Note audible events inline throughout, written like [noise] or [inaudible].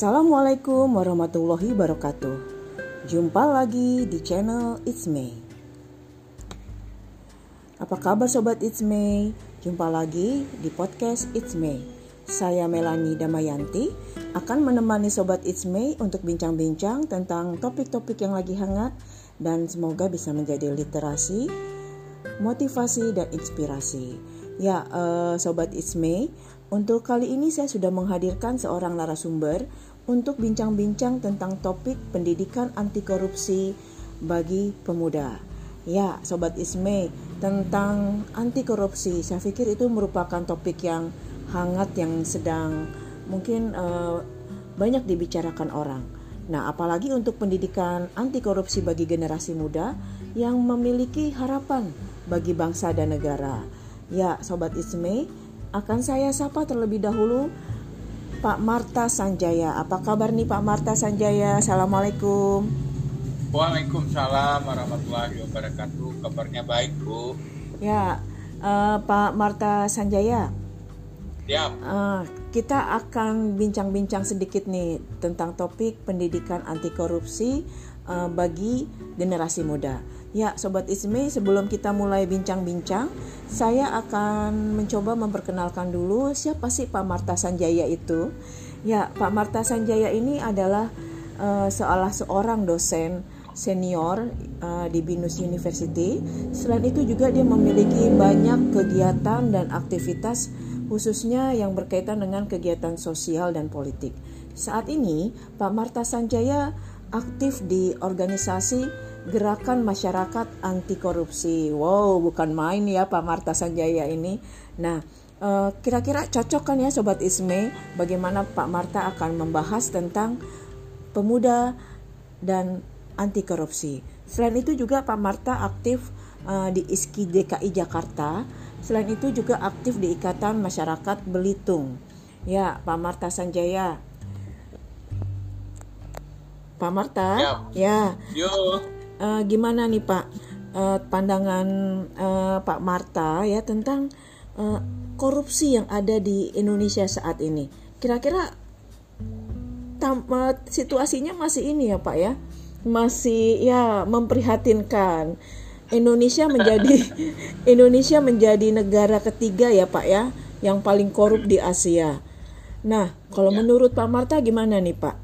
Assalamualaikum warahmatullahi wabarakatuh. Jumpa lagi di channel It's May. Apa kabar sobat It's May? Jumpa lagi di podcast It's May. Saya Melani Damayanti akan menemani sobat It's May untuk bincang-bincang tentang topik-topik yang lagi hangat dan semoga bisa menjadi literasi, motivasi dan inspirasi. Ya, uh, sobat It's May, untuk kali ini saya sudah menghadirkan seorang narasumber untuk bincang-bincang tentang topik pendidikan anti korupsi bagi pemuda. Ya, sobat Isme, tentang anti korupsi, saya pikir itu merupakan topik yang hangat yang sedang mungkin uh, banyak dibicarakan orang. Nah, apalagi untuk pendidikan anti korupsi bagi generasi muda yang memiliki harapan bagi bangsa dan negara. Ya, sobat Isme, akan saya sapa terlebih dahulu Pak Marta Sanjaya. Apa kabar nih Pak Marta Sanjaya? Assalamualaikum. Waalaikumsalam warahmatullahi wabarakatuh. Kabarnya baik Bu. Ya, uh, Pak Marta Sanjaya. Ya. Uh, kita akan bincang-bincang sedikit nih tentang topik pendidikan anti korupsi uh, bagi generasi muda. Ya, Sobat Isme, sebelum kita mulai bincang-bincang, saya akan mencoba memperkenalkan dulu siapa sih Pak Marta Sanjaya itu. Ya, Pak Marta Sanjaya ini adalah uh, seolah seorang dosen senior uh, di Binus University. Selain itu juga dia memiliki banyak kegiatan dan aktivitas khususnya yang berkaitan dengan kegiatan sosial dan politik. Saat ini, Pak Marta Sanjaya aktif di organisasi Gerakan Masyarakat Anti Korupsi. Wow, bukan main ya Pak Marta Sanjaya ini. Nah, eh, kira-kira cocok kan ya Sobat Isme bagaimana Pak Marta akan membahas tentang pemuda dan anti korupsi. Selain itu juga Pak Marta aktif uh, di ISKI DKI Jakarta. Selain itu juga aktif di Ikatan Masyarakat Belitung. Ya, Pak Marta Sanjaya. Pak Marta? Ya. ya. Yo uh, gimana nih Pak uh, pandangan uh, Pak Marta ya tentang uh, korupsi yang ada di Indonesia saat ini. Kira-kira uh, situasinya masih ini ya Pak ya, masih ya memprihatinkan. Indonesia menjadi [laughs] Indonesia menjadi negara ketiga ya Pak ya yang paling korup di Asia. Nah, kalau ya. menurut Pak Marta gimana nih Pak?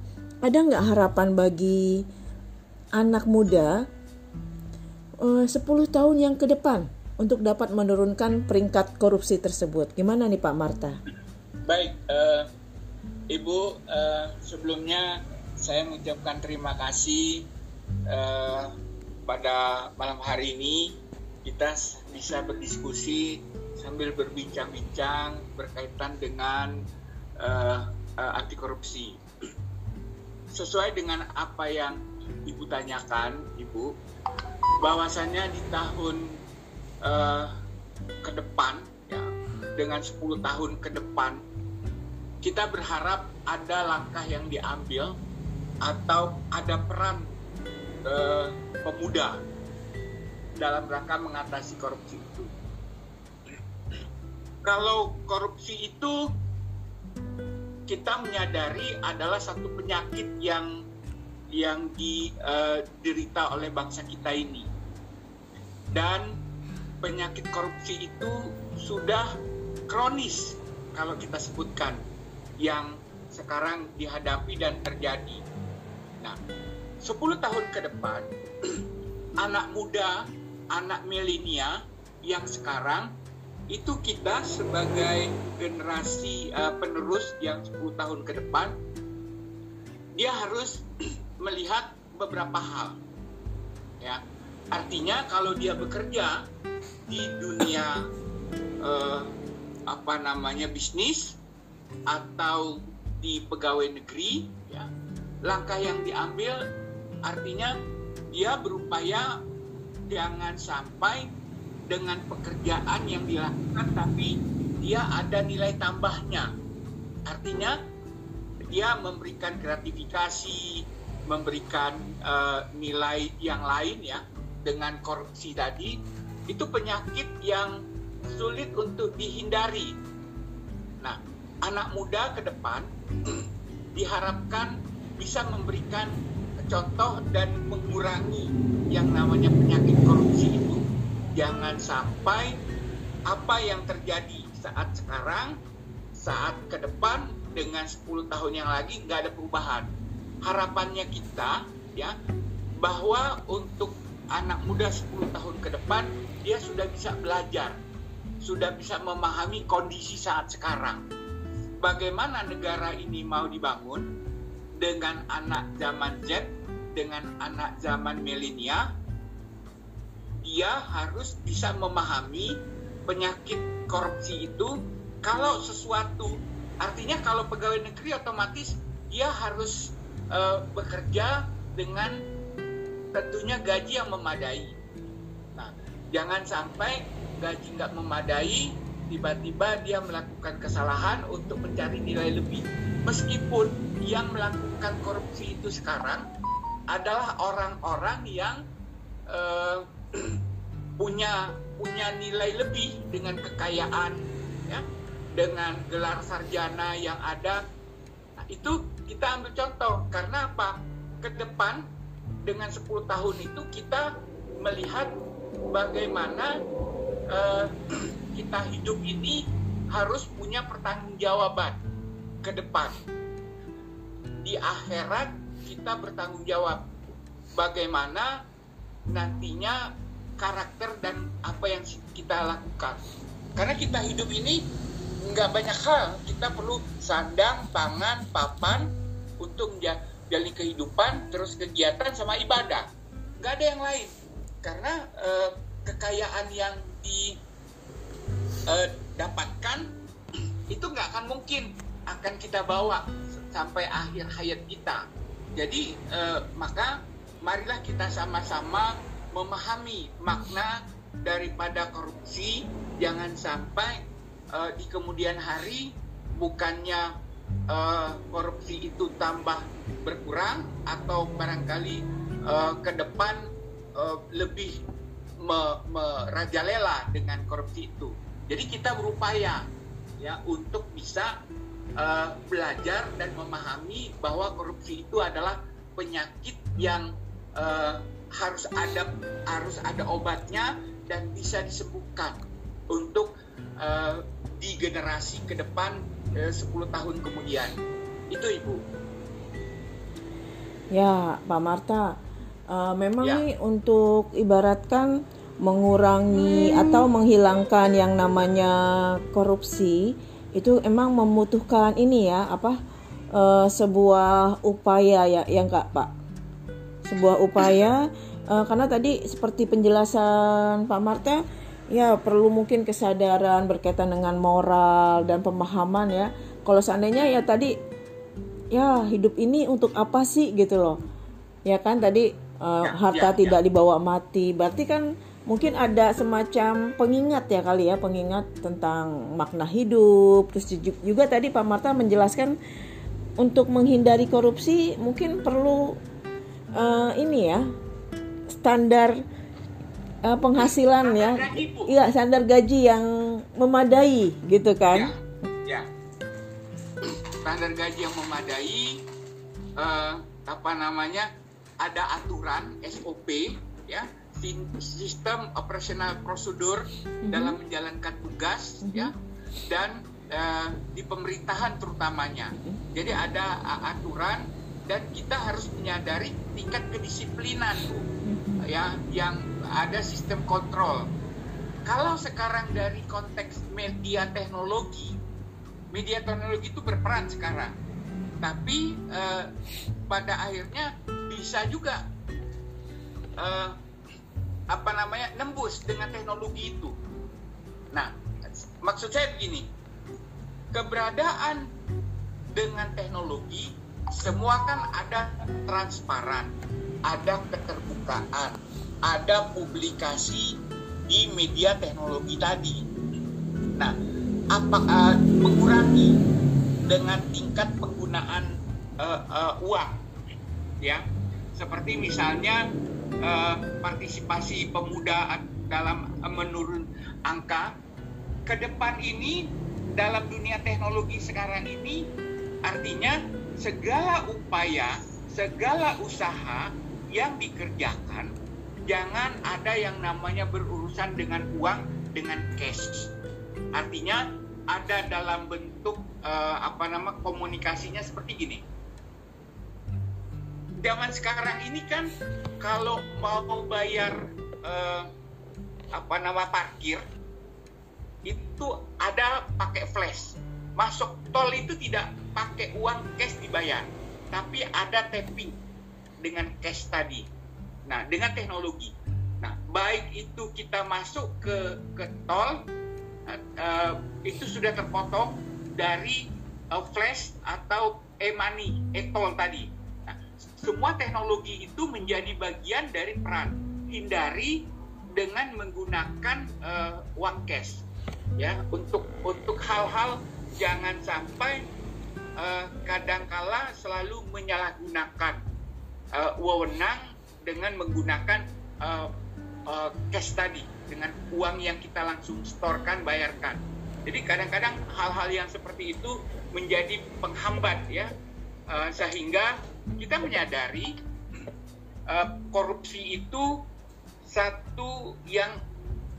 Ada nggak harapan bagi anak muda eh, uh, 10 tahun yang ke depan untuk dapat menurunkan peringkat korupsi tersebut. Gimana nih Pak Marta? Baik, uh, Ibu, uh, sebelumnya saya mengucapkan terima kasih uh, pada malam hari ini kita bisa berdiskusi sambil berbincang-bincang berkaitan dengan uh, uh, anti korupsi. Sesuai dengan apa yang Ibu tanyakan, Ibu, bahwasannya di tahun uh, ke depan, ya, dengan 10 tahun ke depan, kita berharap ada langkah yang diambil atau ada peran uh, pemuda dalam rangka mengatasi korupsi itu. Kalau korupsi itu kita menyadari adalah satu penyakit yang yang diderita oleh bangsa kita ini. Dan penyakit korupsi itu sudah kronis kalau kita sebutkan yang sekarang dihadapi dan terjadi. Nah, 10 tahun ke depan [clears throat] anak muda, anak milenial yang sekarang itu kita sebagai generasi uh, penerus yang 10 tahun ke depan dia harus [clears throat] melihat beberapa hal. Ya, artinya kalau dia bekerja di dunia eh, apa namanya bisnis atau di pegawai negeri, ya, langkah yang diambil artinya dia berupaya jangan sampai dengan pekerjaan yang dilakukan tapi dia ada nilai tambahnya. Artinya dia memberikan gratifikasi, memberikan uh, nilai yang lain ya dengan korupsi tadi itu penyakit yang sulit untuk dihindari. Nah, anak muda ke depan [clears throat] diharapkan bisa memberikan contoh dan mengurangi yang namanya penyakit korupsi itu. Jangan sampai apa yang terjadi saat sekarang, saat ke depan dengan 10 tahun yang lagi nggak ada perubahan. Harapannya kita ya bahwa untuk anak muda 10 tahun ke depan dia sudah bisa belajar, sudah bisa memahami kondisi saat sekarang. Bagaimana negara ini mau dibangun dengan anak zaman Z, dengan anak zaman milenial, dia harus bisa memahami penyakit korupsi itu kalau sesuatu artinya kalau pegawai negeri otomatis dia harus uh, bekerja dengan tentunya gaji yang memadai. Nah, jangan sampai gaji nggak memadai, tiba-tiba dia melakukan kesalahan untuk mencari nilai lebih. Meskipun yang melakukan korupsi itu sekarang adalah orang-orang yang uh, [clears throat] punya punya nilai lebih dengan kekayaan, ya, dengan gelar sarjana yang ada. Itu kita ambil contoh karena apa? Ke depan dengan 10 tahun itu kita melihat bagaimana uh, [clears throat] kita hidup ini harus punya pertanggungjawaban ke depan. Di akhirat kita bertanggung jawab bagaimana nantinya karakter dan apa yang kita lakukan. Karena kita hidup ini nggak banyak hal, kita perlu sandang, pangan, papan untuk menjaga jalin kehidupan, terus kegiatan sama ibadah. Gak ada yang lain. Karena uh, kekayaan yang didapatkan uh, [clears throat] itu nggak akan mungkin akan kita bawa sampai akhir hayat kita. Jadi uh, maka marilah kita sama-sama memahami makna daripada korupsi. Jangan sampai uh, di kemudian hari bukannya uh, korupsi itu tambah berkurang atau barangkali uh, ke depan uh, lebih me, merajalela dengan korupsi itu. Jadi kita berupaya ya untuk bisa uh, belajar dan memahami bahwa korupsi itu adalah penyakit yang uh, harus ada harus ada obatnya dan bisa disembuhkan untuk uh, di generasi ke depan eh, 10 tahun kemudian. Itu Ibu. Ya, Pak Marta, uh, memang ya. nih untuk ibaratkan mengurangi hmm. atau menghilangkan yang namanya korupsi itu emang membutuhkan ini ya apa uh, sebuah upaya ya yang kak Pak sebuah upaya uh, karena tadi seperti penjelasan Pak Marta ya perlu mungkin kesadaran berkaitan dengan moral dan pemahaman ya. Kalau seandainya ya tadi ya hidup ini untuk apa sih gitu loh. Ya kan tadi uh, harta ya, tidak ya. dibawa mati. Berarti kan mungkin ada semacam pengingat ya kali ya pengingat tentang makna hidup. Terus juga tadi Pak Marta menjelaskan untuk menghindari korupsi mungkin perlu uh, ini ya standar uh, penghasilan ya, iya standar gaji yang memadai gitu kan? Ya, ya. standar gaji yang memadai, uh, apa namanya? Ada aturan SOP ya, sistem operasional prosedur mm-hmm. dalam menjalankan tugas mm-hmm. ya, dan uh, di pemerintahan terutamanya. Mm-hmm. Jadi ada aturan dan kita harus menyadari tingkat kedisiplinan bu, ya yang ada sistem kontrol. Kalau sekarang dari konteks media teknologi, media teknologi itu berperan sekarang. Tapi eh, pada akhirnya bisa juga eh, apa namanya nembus dengan teknologi itu. Nah, maksud saya begini, keberadaan dengan teknologi semua kan ada transparan, ada keterbukaan, ada publikasi di media teknologi tadi. Nah, apa uh, mengurangi dengan tingkat penggunaan uh, uh, uang, ya, seperti misalnya uh, partisipasi pemuda dalam menurun angka. Ke depan ini dalam dunia teknologi sekarang ini artinya segala upaya, segala usaha yang dikerjakan jangan ada yang namanya berurusan dengan uang dengan cash. Artinya ada dalam bentuk uh, apa nama komunikasinya seperti gini. Zaman sekarang ini kan kalau mau bayar uh, apa nama parkir itu ada pakai flash. Masuk tol itu tidak pakai uang cash dibayar, tapi ada tapping dengan cash tadi. Nah, dengan teknologi. Nah, baik itu kita masuk ke ke tol uh, itu sudah terpotong dari uh, flash atau e-money, e-tol tadi. Nah, semua teknologi itu menjadi bagian dari peran. Hindari dengan menggunakan uh, uang cash. Ya, untuk untuk hal-hal jangan sampai uh, kadangkala selalu menyalahgunakan uh, wewenang dengan menggunakan uh, uh, cash tadi dengan uang yang kita langsung storekan bayarkan. Jadi kadang-kadang hal-hal yang seperti itu menjadi penghambat ya uh, sehingga kita menyadari uh, korupsi itu satu yang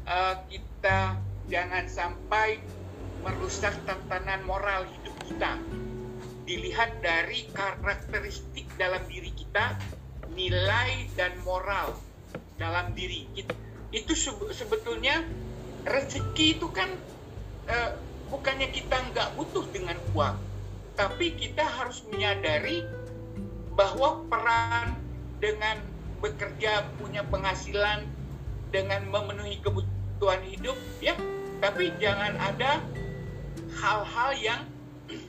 uh, kita jangan sampai merusak tatanan moral hidup kita. Dilihat dari karakteristik dalam diri kita nilai dan moral dalam diri kita. Itu sebetulnya rezeki itu kan uh, bukannya kita nggak butuh dengan uang, tapi kita harus menyadari bahwa peran dengan bekerja punya penghasilan dengan memenuhi kebutuhan hidup ya tapi jangan ada hal-hal yang [clears throat]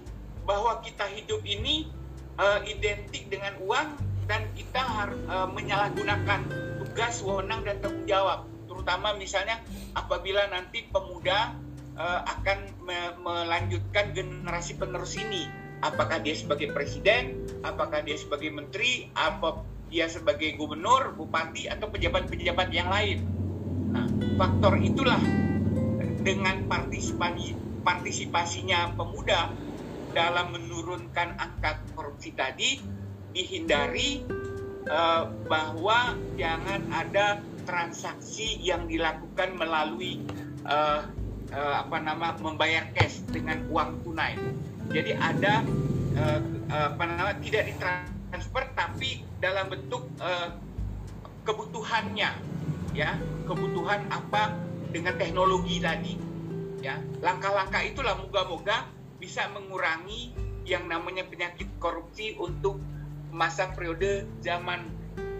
bahwa kita hidup ini uh, identik dengan uang dan kita harus uh, menyalahgunakan tugas, wewenang dan tanggung jawab. Terutama misalnya apabila nanti pemuda uh, akan me melanjutkan generasi penerus ini, apakah dia sebagai presiden, apakah dia sebagai menteri, apa dia sebagai gubernur, bupati atau pejabat-pejabat yang lain. Nah, faktor itulah dengan partisipasi partisipasinya pemuda dalam menurunkan angka korupsi tadi dihindari uh, bahwa jangan ada transaksi yang dilakukan melalui uh, uh, apa nama membayar cash dengan uang tunai. Jadi ada uh, apa nama tidak ditransfer tapi dalam bentuk uh, kebutuhannya ya kebutuhan apa dengan teknologi tadi ya langkah-langkah itulah moga-moga bisa mengurangi yang namanya penyakit korupsi untuk masa periode zaman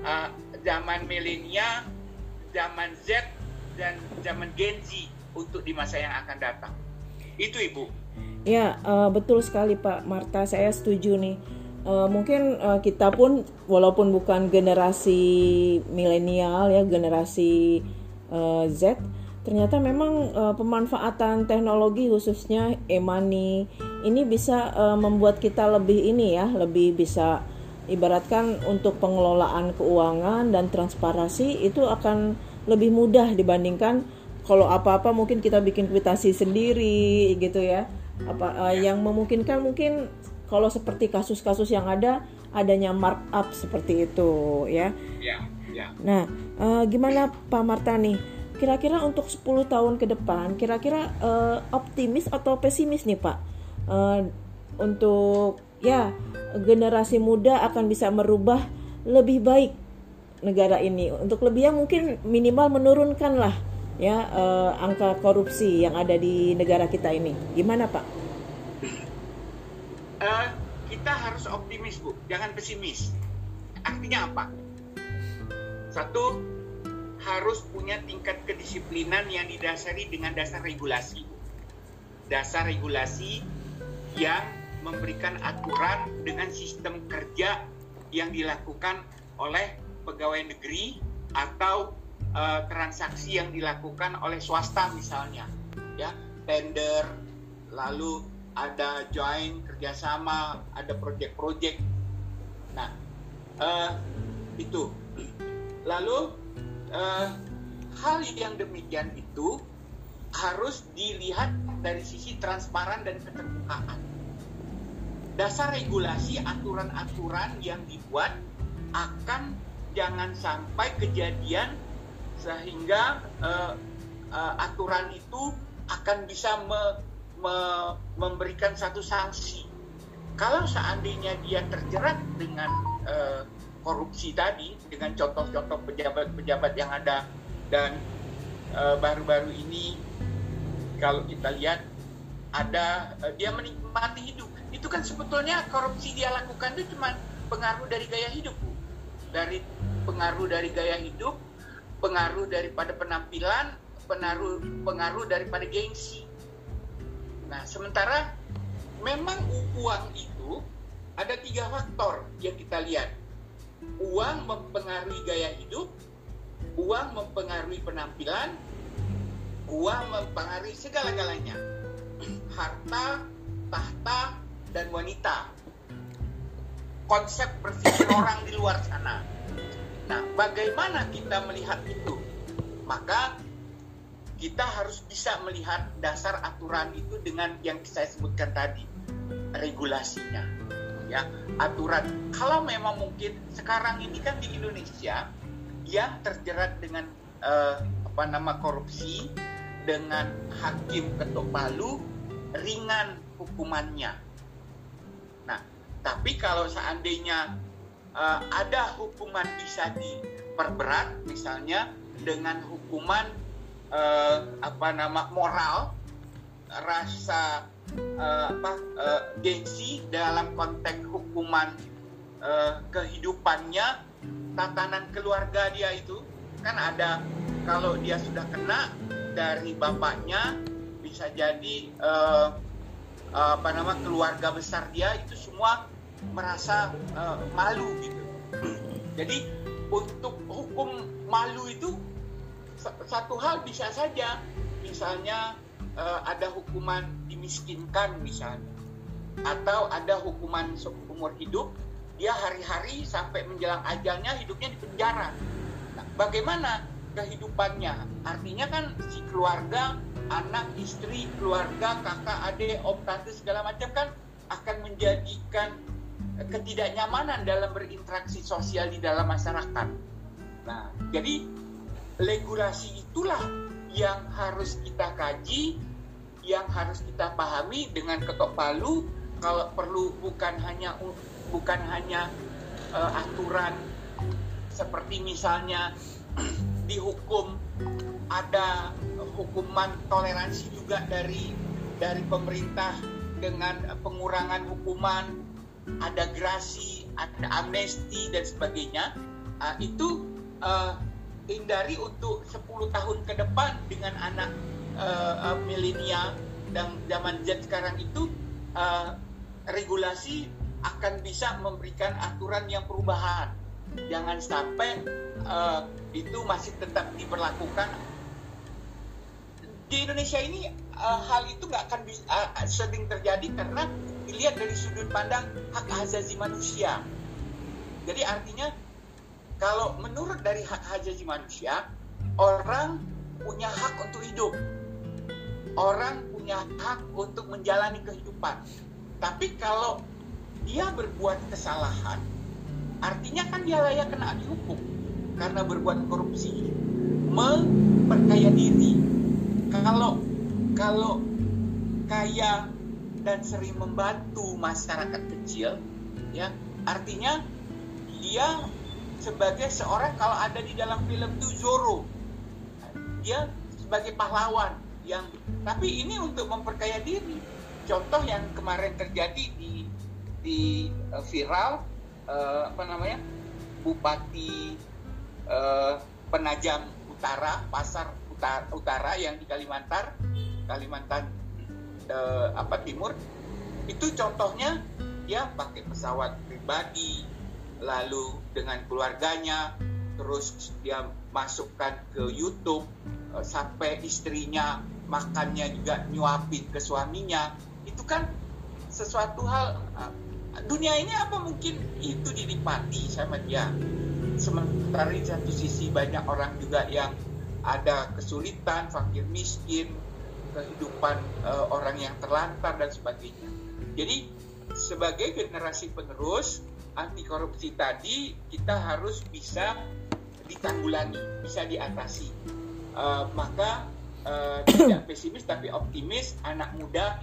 uh, zaman milenial, zaman Z dan zaman Gen Z untuk di masa yang akan datang. Itu Ibu. Ya, uh, betul sekali Pak Marta, saya setuju nih. Uh, mungkin uh, kita pun walaupun bukan generasi milenial ya, generasi uh, Z, ternyata memang uh, pemanfaatan teknologi khususnya e-money ini bisa uh, membuat kita lebih ini ya, lebih bisa ibaratkan untuk pengelolaan keuangan dan transparansi itu akan lebih mudah dibandingkan kalau apa-apa mungkin kita bikin kwitansi sendiri gitu ya apa uh, yang memungkinkan mungkin kalau seperti kasus-kasus yang ada adanya markup seperti itu ya. Ya, ya. Nah, uh, gimana Pak Marta nih? Kira-kira untuk 10 tahun ke depan, kira-kira uh, optimis atau pesimis nih Pak? Uh, untuk ya generasi muda akan bisa merubah lebih baik negara ini untuk lebih ya mungkin minimal menurunkan lah ya uh, angka korupsi yang ada di negara kita ini gimana pak? Uh, kita harus optimis bu, jangan pesimis. Artinya apa? Satu harus punya tingkat kedisiplinan yang didasari dengan dasar regulasi. Dasar regulasi yang memberikan aturan dengan sistem kerja yang dilakukan oleh pegawai negeri atau uh, transaksi yang dilakukan oleh swasta misalnya ya. Tender lalu ada join kerjasama ada proyek-proyek nah uh, itu. Lalu uh, hal yang demikian itu harus dilihat dari sisi transparan dan keterbukaan dasar regulasi aturan-aturan yang dibuat akan jangan sampai kejadian sehingga uh, uh, aturan itu akan bisa me, me, memberikan satu sanksi. Kalau seandainya dia terjerat dengan uh, korupsi tadi, dengan contoh-contoh pejabat-pejabat yang ada. Dan baru-baru uh, ini kalau kita lihat ada uh, dia menikmati hidup. Itu kan sebetulnya korupsi dia lakukan itu cuma pengaruh dari gaya hidup dari pengaruh dari gaya hidup pengaruh daripada penampilan pengaruh pengaruh daripada gengsi. Nah sementara memang uang itu ada tiga faktor yang kita lihat uang mempengaruhi gaya hidup uang mempengaruhi penampilan uang mempengaruhi segala-galanya [clears throat] harta tahta dan wanita. Konsep berpikir [clears throat] orang di luar sana. Nah, bagaimana kita melihat itu? Maka kita harus bisa melihat dasar aturan itu dengan yang saya sebutkan tadi, regulasinya. Ya, aturan. Kalau memang mungkin sekarang ini kan di Indonesia yang terjerat dengan uh, apa nama korupsi dengan hakim ketok palu ringan hukumannya tapi kalau seandainya uh, ada hukuman bisa diperberat, misalnya dengan hukuman uh, apa nama moral, rasa uh, apa uh, gengsi dalam konteks hukuman uh, kehidupannya, tatanan keluarga dia itu kan ada kalau dia sudah kena dari bapaknya bisa jadi uh, apa nama keluarga besar dia itu semua merasa uh, malu gitu. Jadi untuk hukum malu itu satu hal bisa saja, misalnya uh, ada hukuman dimiskinkan misalnya, atau ada hukuman seumur hidup, dia hari-hari sampai menjelang ajalnya hidupnya di penjara. Nah, bagaimana kehidupannya? Artinya kan si keluarga, anak, istri, keluarga, kakak, adik, om, tante segala macam kan akan menjadikan ketidaknyamanan dalam berinteraksi sosial di dalam masyarakat. Nah, jadi regulasi itulah yang harus kita kaji, yang harus kita pahami dengan ketok palu. Kalau perlu bukan hanya bukan hanya uh, aturan seperti misalnya [clears throat] dihukum ada hukuman toleransi juga dari dari pemerintah dengan pengurangan hukuman ada grasi, ada amnesti dan sebagainya, uh, itu uh, hindari untuk 10 tahun ke depan dengan anak uh, uh, milenial dan zaman Z sekarang itu uh, regulasi akan bisa memberikan aturan yang perubahan. Jangan sampai uh, itu masih tetap diberlakukan. Di Indonesia ini uh, hal itu nggak akan bisa, uh, sering terjadi karena dilihat dari sudut pandang hak asasi manusia. Jadi artinya kalau menurut dari hak asasi manusia, orang punya hak untuk hidup. Orang punya hak untuk menjalani kehidupan. Tapi kalau dia berbuat kesalahan, artinya kan dia layak kena dihukum karena berbuat korupsi, memperkaya diri. Kalau kalau kaya dan sering membantu masyarakat kecil ya artinya dia sebagai seorang kalau ada di dalam film itu Zoro dia sebagai pahlawan yang tapi ini untuk memperkaya diri. Contoh yang kemarin terjadi di di uh, viral uh, apa namanya bupati uh, penajam utara pasar utara, utara yang di Kalimantan Kalimantan uh, apa timur. Itu contohnya dia pakai pesawat pribadi lalu dengan keluarganya terus dia masukkan ke YouTube sampai istrinya makannya juga nyuapin ke suaminya itu kan sesuatu hal uh, dunia ini apa mungkin itu dinikmati sama dia sementara di satu sisi banyak orang juga yang ada kesulitan fakir miskin kehidupan uh, orang yang terlantar dan sebagainya. Jadi sebagai generasi penerus anti korupsi tadi kita harus bisa ditanggulangi, bisa diatasi. Uh, maka uh, tidak pesimis tapi optimis anak muda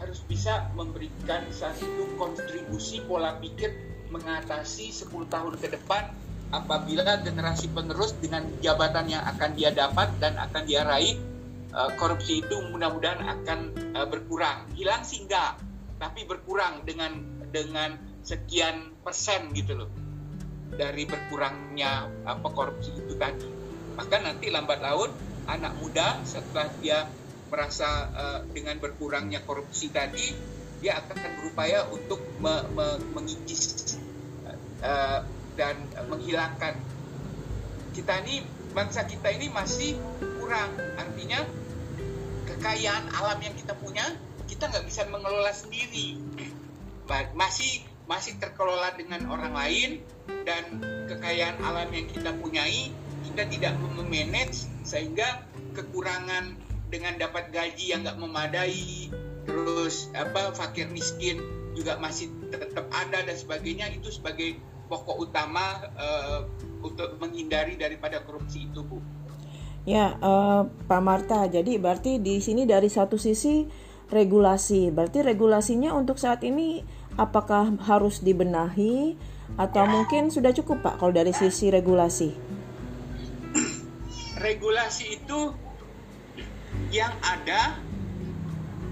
harus bisa memberikan satu kontribusi pola pikir mengatasi 10 tahun ke depan apabila generasi penerus dengan jabatan yang akan dia dapat dan akan dia raih uh, korupsi itu mudah-mudahan akan uh, berkurang hilang sih enggak tapi berkurang dengan dengan sekian persen gitu loh dari berkurangnya apa korupsi itu tadi. Maka nanti lambat laun anak muda setelah dia merasa uh, dengan berkurangnya korupsi tadi dia akan berupaya untuk me, me, mengikis uh, dan menghilangkan. Kita ini bangsa kita ini masih kurang. Artinya kekayaan alam yang kita punya kita nggak bisa mengelola sendiri. Masih masih terkelola dengan orang lain dan kekayaan alam yang kita punyai kita tidak memanage sehingga kekurangan dengan dapat gaji yang nggak memadai terus apa fakir miskin juga masih tetap ada dan sebagainya itu sebagai pokok utama uh, untuk menghindari daripada korupsi itu bu. Ya uh, Pak Marta jadi berarti di sini dari satu sisi regulasi berarti regulasinya untuk saat ini apakah harus dibenahi atau mungkin sudah cukup Pak kalau dari sisi regulasi? Regulasi itu yang ada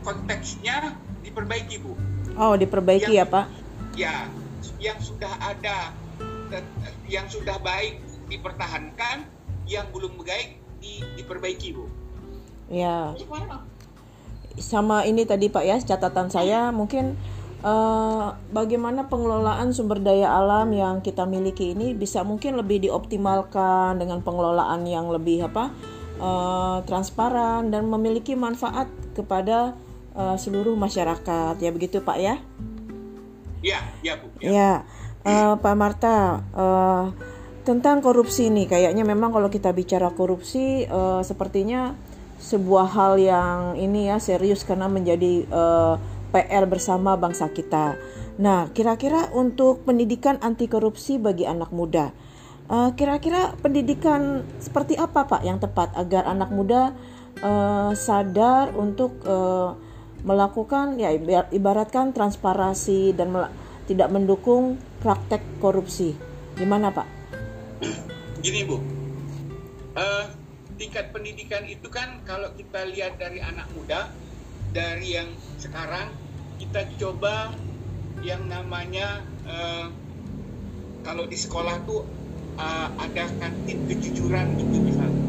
konteksnya diperbaiki Bu. Oh, diperbaiki yang, ya Pak? Ya, yang sudah ada yang sudah baik dipertahankan, yang belum baik di, diperbaiki Bu. Ya. Sama ini tadi Pak ya, catatan saya mungkin uh, bagaimana pengelolaan sumber daya alam yang kita miliki ini bisa mungkin lebih dioptimalkan dengan pengelolaan yang lebih apa uh, transparan dan memiliki manfaat kepada uh, seluruh masyarakat ya begitu Pak ya? Ya, ya Bu. Ya, ya uh, Pak Marta. Uh, tentang korupsi ini kayaknya memang kalau kita bicara korupsi uh, sepertinya sebuah hal yang ini ya serius karena menjadi uh, PR bersama bangsa kita. Nah, kira-kira untuk pendidikan anti korupsi bagi anak muda, uh, kira-kira pendidikan seperti apa Pak yang tepat agar anak muda uh, sadar untuk uh, melakukan ya ibaratkan transparansi dan tidak mendukung praktek korupsi. Gimana Pak? Gini Bu, uh, tingkat pendidikan itu kan kalau kita lihat dari anak muda dari yang sekarang kita coba yang namanya uh, kalau di sekolah tuh uh, ada kantin kejujuran gitu misalnya.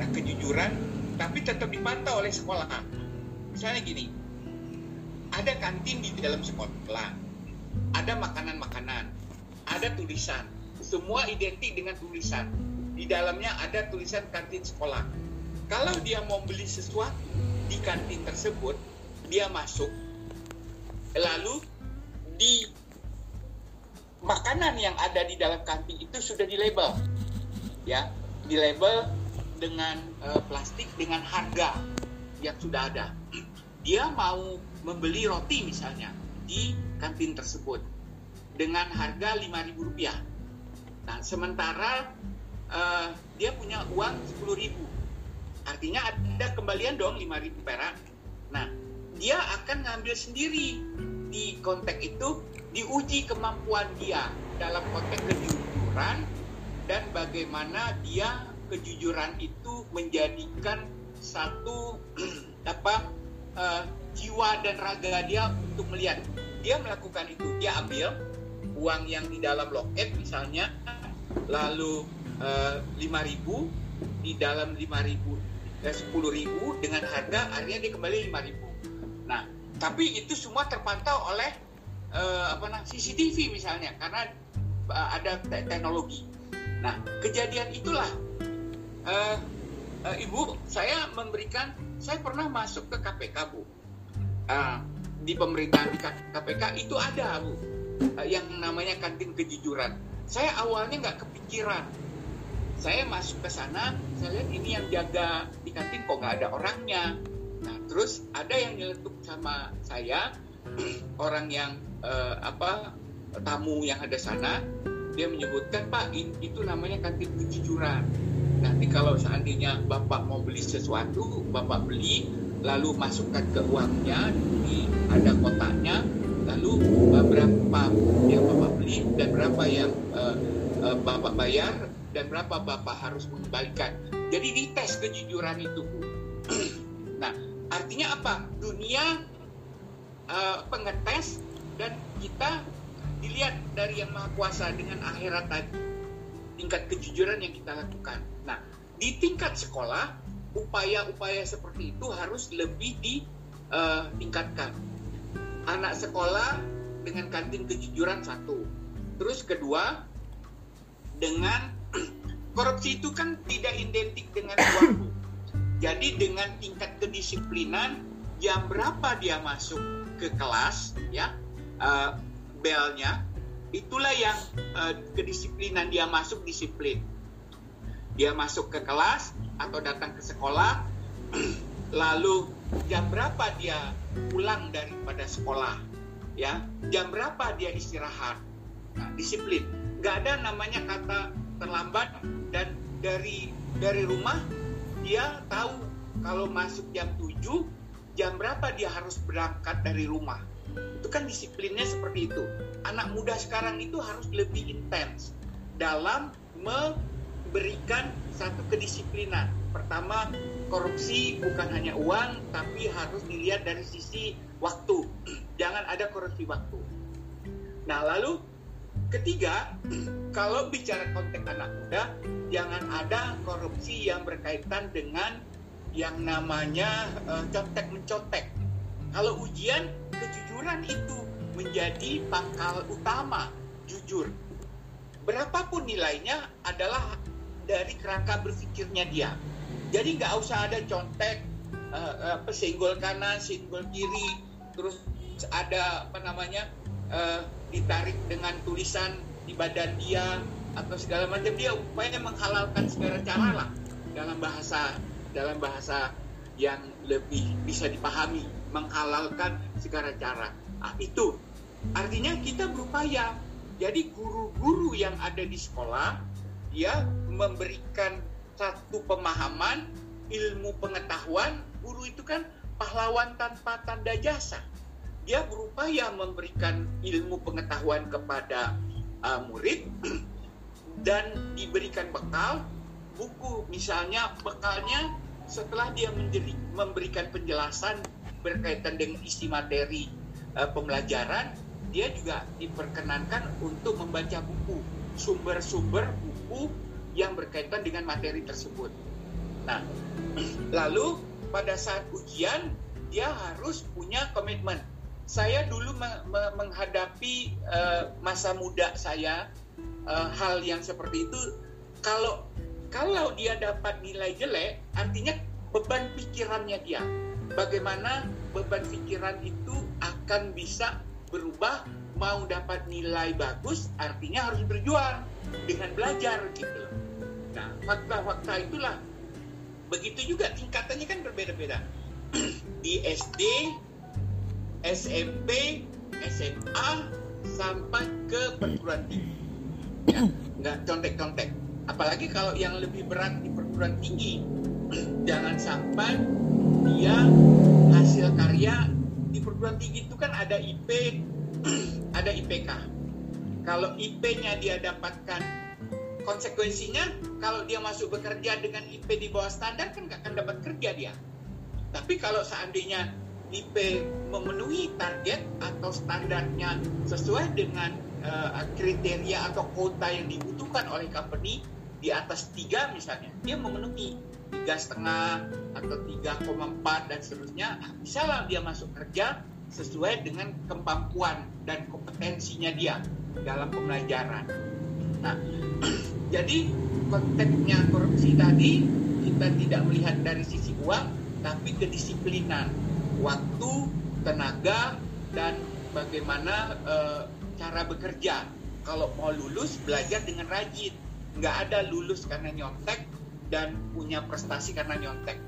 Nah kejujuran tapi tetap dipantau oleh sekolah. Misalnya gini ada kantin di dalam sekolah ada makanan-makanan ada tulisan. Semua identik dengan tulisan. Di dalamnya ada tulisan kantin sekolah kalau dia mau beli sesuatu di kantin tersebut dia masuk lalu di makanan yang ada di dalam kantin itu sudah di label ya. Di label dengan uh, plastik dengan harga yang sudah ada. Dia mau membeli roti misalnya di kantin tersebut dengan harga Rp5.000 nah sementara uh, dia punya uang Rp10.000 artinya ada kembalian dong 5000 perak. Nah dia akan ngambil sendiri di konteks itu diuji kemampuan dia dalam konteks kejujuran dan bagaimana dia kejujuran itu menjadikan satu [clears throat] apa uh, jiwa dan raga dia untuk melihat. Dia melakukan itu dia ambil uang yang di dalam loket misalnya lalu uh, ribu di dalam 5000 sepuluh ribu dengan harga akhirnya dia kembali lima ribu. Nah, tapi itu semua terpantau oleh uh, apa namanya CCTV misalnya karena uh, ada te teknologi. Nah, kejadian itulah uh, uh, ibu saya memberikan saya pernah masuk ke KPK bu uh, di pemerintahan di KPK itu ada bu uh, yang namanya kantin kejujuran. Saya awalnya nggak kepikiran saya masuk ke sana saya lihat ini yang jaga di kantin kok nggak ada orangnya. Nah terus ada yang nyeletuk sama saya [clears throat] orang yang uh, apa tamu yang ada sana. Dia menyebutkan Pak itu namanya kantin kejujuran. Nanti kalau seandainya Bapak mau beli sesuatu Bapak beli lalu masukkan ke uangnya di ada kotaknya lalu berapa yang Bapak beli dan berapa yang uh, Bapak bayar dan berapa Bapak harus mengembalikan? Jadi dites kejujuran itu [clears throat] nah artinya apa? Dunia uh, pengetes dan kita dilihat dari yang maha kuasa dengan akhirat tadi. Tingkat kejujuran yang kita lakukan. Nah di tingkat sekolah upaya-upaya seperti itu harus lebih ditingkatkan uh, anak sekolah dengan kantin kejujuran satu. Terus kedua dengan korupsi itu kan tidak identik dengan waktu jadi dengan tingkat kedisiplinan jam berapa dia masuk ke kelas ya uh, belnya itulah yang uh, kedisiplinan dia masuk disiplin. Dia masuk ke kelas atau datang ke sekolah [clears throat] lalu jam berapa dia pulang daripada sekolah ya. Jam berapa dia istirahat? Nah, disiplin. Nggak ada namanya kata terlambat dan dari dari rumah dia tahu kalau masuk jam 7 jam berapa dia harus berangkat dari rumah. Itu kan disiplinnya seperti itu. Anak muda sekarang itu harus lebih intens dalam memberikan satu kedisiplinan. Pertama, korupsi bukan hanya uang, tapi harus dilihat dari sisi waktu. [clears throat] Jangan ada korupsi waktu. Nah, lalu ketiga, [clears throat] kalau bicara konteks anak muda, jangan ada korupsi yang berkaitan dengan yang namanya uh, contek mencontek. Kalau ujian kejujuran itu menjadi pangkal utama jujur. Berapapun nilainya adalah dari kerangka berpikirnya dia. Jadi nggak usah ada contek, uh, uh, senggol kanan, senggol kiri, terus ada apa namanya uh, ditarik dengan tulisan di badan dia atau segala macam dia upaya menghalalkan segala cara lah dalam bahasa dalam bahasa yang lebih bisa dipahami, menghalalkan segala cara. Nah, itu artinya kita berupaya. Jadi guru-guru yang ada di sekolah dia memberikan satu pemahaman, ilmu pengetahuan. Guru itu kan pahlawan tanpa tanda jasa. Dia berupaya memberikan ilmu pengetahuan kepada uh, murid [clears throat] dan diberikan bekal buku misalnya bekalnya setelah dia menjadi, memberikan penjelasan berkaitan dengan isi materi uh, pembelajaran, dia juga diperkenankan untuk membaca buku, sumber-sumber buku yang berkaitan dengan materi tersebut. Nah, [clears throat] lalu pada saat ujian dia harus punya komitmen. Saya dulu me me menghadapi uh, masa muda saya uh, hal yang seperti itu. Kalau kalau dia dapat nilai jelek, artinya beban pikirannya dia. Bagaimana beban pikiran itu akan bisa berubah mau dapat nilai bagus artinya harus berjuang dengan belajar gitu. Nah, fakta-fakta itulah begitu juga tingkatannya kan berbeda-beda. [clears throat] Di SD, SMP, SMA sampai ke perguruan tinggi. Nggak contek-contek. Apalagi kalau yang lebih berat di perguruan tinggi [clears throat] jangan sampai dia hasil karya di perguruan tinggi itu kan ada IP [clears throat] ada IPK kalau IP-nya dia dapatkan konsekuensinya kalau dia masuk bekerja dengan IP di bawah standar kan nggak akan dapat kerja dia. Tapi kalau seandainya IP memenuhi target atau standarnya sesuai dengan uh, kriteria atau kota yang dibutuhkan oleh company di atas tiga misalnya. Dia memenuhi tiga setengah atau 3,4 dan seterusnya. Bisa lah dia masuk kerja sesuai dengan kemampuan dan kompetensinya dia dalam pembelajaran. Nah, [clears throat] jadi konteksnya korupsi tadi kita tidak melihat dari sisi uang, tapi kedisiplinan, waktu, tenaga, dan bagaimana e, cara bekerja. Kalau mau lulus, belajar dengan rajin. Nggak ada lulus karena nyontek dan punya prestasi karena nyontek.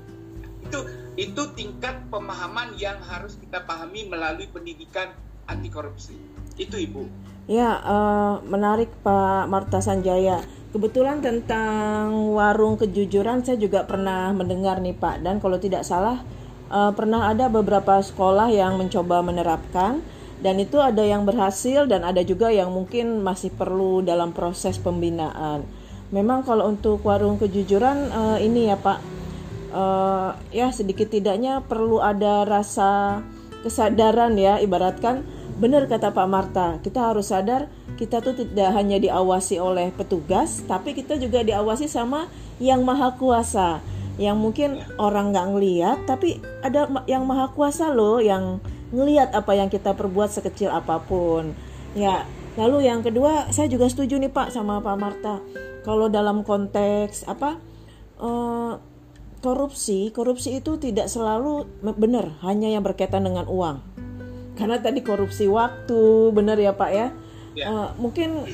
Itu itu tingkat pemahaman yang harus kita pahami melalui pendidikan anti korupsi itu ibu. Ya uh, menarik Pak Marta Sanjaya. Kebetulan tentang warung kejujuran saya juga pernah mendengar nih Pak. Dan kalau tidak salah uh, pernah ada beberapa sekolah yang mencoba menerapkan dan itu ada yang berhasil dan ada juga yang mungkin masih perlu dalam proses pembinaan. Memang kalau untuk warung kejujuran uh, ini ya Pak, uh, ya sedikit tidaknya perlu ada rasa kesadaran ya, ibaratkan benar kata Pak Marta, kita harus sadar kita tuh tidak hanya diawasi oleh petugas, tapi kita juga diawasi sama yang maha kuasa, yang mungkin orang nggak ngeliat, tapi ada yang maha kuasa loh yang ngeliat apa yang kita perbuat sekecil apa pun. Ya, lalu yang kedua saya juga setuju nih Pak sama Pak Marta. Kalau dalam konteks apa uh, korupsi, korupsi itu tidak selalu benar hanya yang berkaitan dengan uang. Karena tadi korupsi waktu, benar ya Pak ya. Uh, mungkin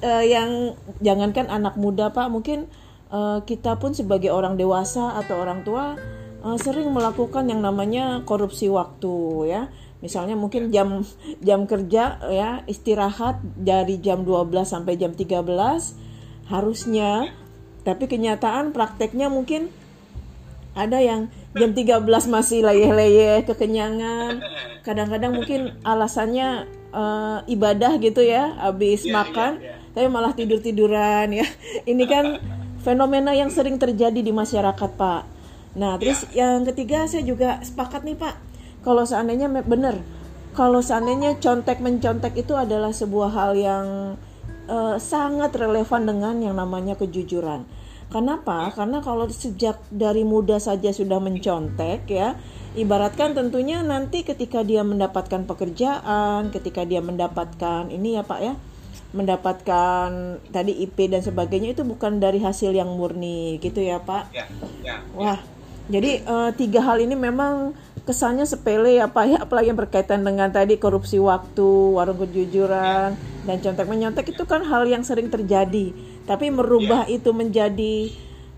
uh, yang jangankan anak muda Pak, mungkin uh, kita pun sebagai orang dewasa atau orang tua uh, sering melakukan yang namanya korupsi waktu ya. Misalnya mungkin jam jam kerja ya istirahat dari jam 12 sampai jam 13 harusnya tapi kenyataan prakteknya mungkin ada yang jam 13 masih leyeh-leyeh kekenyangan kadang-kadang mungkin alasannya uh, ibadah gitu ya habis yeah, makan yeah, yeah. tapi malah tidur-tiduran ya ini kan fenomena yang sering terjadi di masyarakat Pak Nah, terus ya. yang ketiga saya juga sepakat nih Pak. Kalau seandainya benar, kalau seandainya contek mencontek itu adalah sebuah hal yang uh, sangat relevan dengan yang namanya kejujuran. Kenapa? Karena kalau sejak dari muda saja sudah mencontek ya, ibaratkan tentunya nanti ketika dia mendapatkan pekerjaan, ketika dia mendapatkan ini ya Pak ya, mendapatkan tadi IP dan sebagainya itu bukan dari hasil yang murni gitu ya Pak. Ya, ya, Wah, jadi uh, tiga hal ini memang kesannya sepele ya Pak ya apalagi yang berkaitan dengan tadi korupsi waktu, warung kejujuran dan contek menyontek itu kan hal yang sering terjadi. Tapi merubah yeah. itu menjadi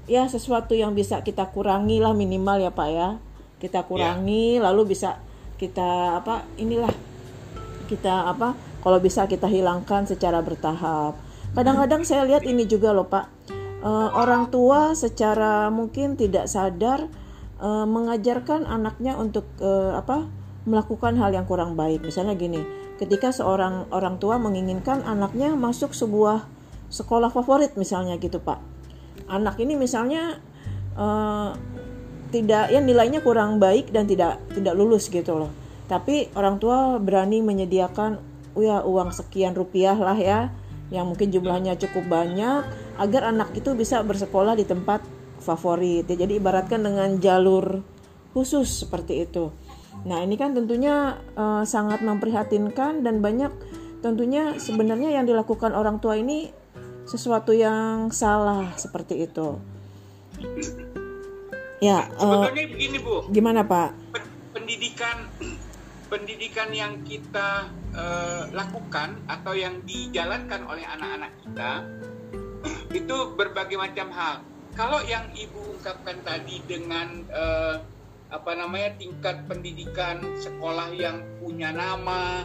ya sesuatu yang bisa kita kurangi lah minimal ya Pak ya. Kita kurangi yeah. lalu bisa kita apa inilah kita apa kalau bisa kita hilangkan secara bertahap. Kadang-kadang saya lihat ini juga loh Pak uh, orang tua secara mungkin tidak sadar uh, mengajarkan anaknya untuk uh, apa melakukan hal yang kurang baik. Misalnya gini, ketika seorang orang tua menginginkan anaknya masuk sebuah sekolah favorit misalnya gitu pak, anak ini misalnya uh, tidak ya nilainya kurang baik dan tidak tidak lulus gitu loh. Tapi orang tua berani menyediakan ya uang sekian rupiah lah ya yang mungkin jumlahnya cukup banyak agar anak itu bisa bersekolah di tempat favorit. Ya, jadi ibaratkan dengan jalur khusus seperti itu. Nah, ini kan tentunya uh, sangat memprihatinkan dan banyak tentunya sebenarnya yang dilakukan orang tua ini sesuatu yang salah seperti itu. Ya, uh, begini Bu. Gimana Pak? Pendidikan pendidikan yang kita uh, lakukan atau yang dijalankan oleh anak-anak kita [clears throat] itu berbagai macam hal. Kalau yang ibu ungkapkan tadi dengan uh, apa namanya tingkat pendidikan sekolah yang punya nama,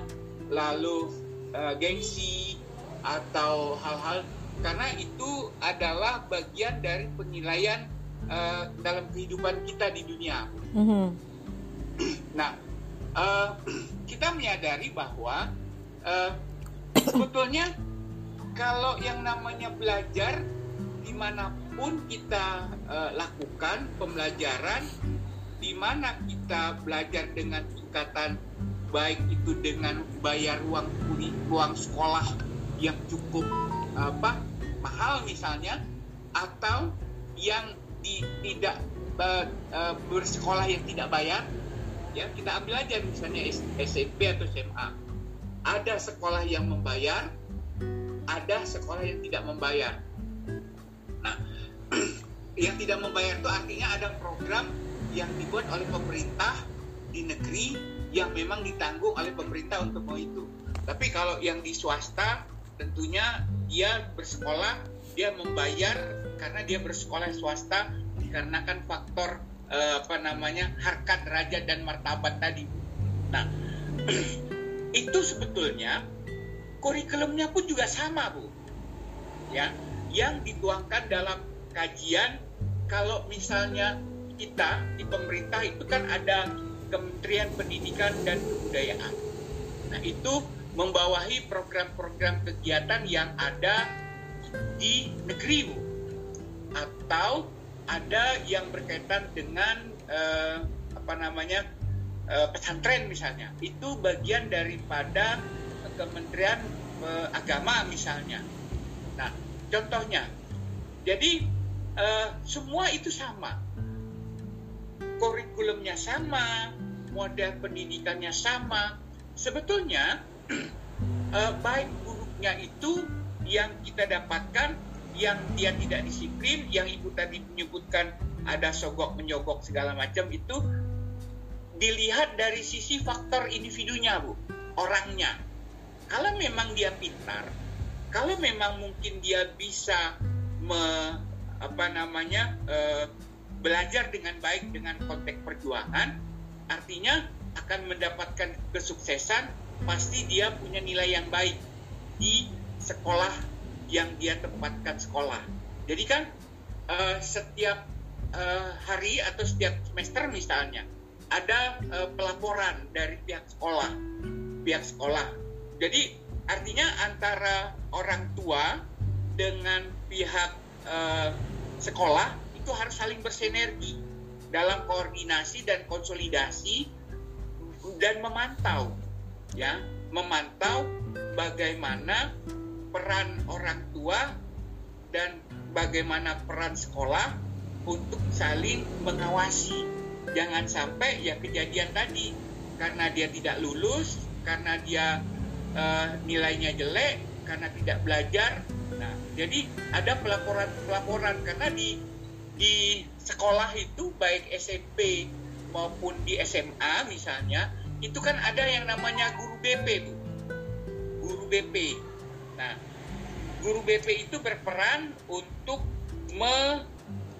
lalu uh, gengsi atau hal-hal karena itu adalah bagian dari penilaian uh, dalam kehidupan kita di dunia. Mm -hmm. Nah, uh, [clears throat] kita menyadari bahwa uh, sebetulnya kalau yang namanya belajar di mana pun kita uh, lakukan pembelajaran di mana kita belajar dengan tingkatan baik itu dengan bayar uang kuliah uang sekolah yang cukup apa mahal misalnya atau yang di, tidak uh, uh, bersekolah yang tidak bayar ya kita ambil aja misalnya SMP atau SMA ada sekolah yang membayar ada sekolah yang tidak membayar. Nah [clears throat] yang tidak membayar itu artinya ada program yang dibuat oleh pemerintah di negeri yang memang ditanggung oleh pemerintah untuk mau itu. Tapi kalau yang di swasta tentunya dia bersekolah dia membayar karena dia bersekolah swasta dikarenakan faktor uh, apa namanya harkat derajat dan martabat tadi. Nah, [clears throat] itu sebetulnya kurikulumnya pun juga sama bu, ya, yang dituangkan dalam kajian kalau misalnya kita di pemerintah itu kan ada Kementerian Pendidikan dan Kebudayaan. Nah itu membawahi program-program kegiatan yang ada di negeri bu, atau ada yang berkaitan dengan eh, apa namanya eh, pesantren misalnya. Itu bagian daripada Kementerian eh, Agama misalnya. Nah contohnya. Jadi eh, semua itu sama. Kurikulumnya sama model pendidikannya sama. Sebetulnya [clears throat] eh, baik buruknya itu yang kita dapatkan yang dia tidak disiplin, yang ibu tadi menyebutkan ada sogok menyogok segala macam itu dilihat dari sisi faktor individunya bu, orangnya. Kalau memang dia pintar, kalau memang mungkin dia bisa me, apa namanya e, belajar dengan baik dengan konteks perjuangan, artinya akan mendapatkan kesuksesan, pasti dia punya nilai yang baik di sekolah yang dia tempatkan sekolah. Jadi kan uh, setiap uh, hari atau setiap semester misalnya ada uh, pelaporan dari pihak sekolah, pihak sekolah. Jadi artinya antara orang tua dengan pihak uh, sekolah itu harus saling bersinergi dalam koordinasi dan konsolidasi dan memantau ya memantau bagaimana peran orang tua dan bagaimana peran sekolah untuk saling mengawasi. Jangan sampai ya kejadian tadi karena dia tidak lulus, karena dia uh, nilainya jelek, karena tidak belajar. Nah, jadi ada pelaporan-pelaporan karena di di sekolah itu baik SMP maupun di SMA misalnya itu kan ada yang namanya guru BP bu guru BP Nah, guru BP itu berperan untuk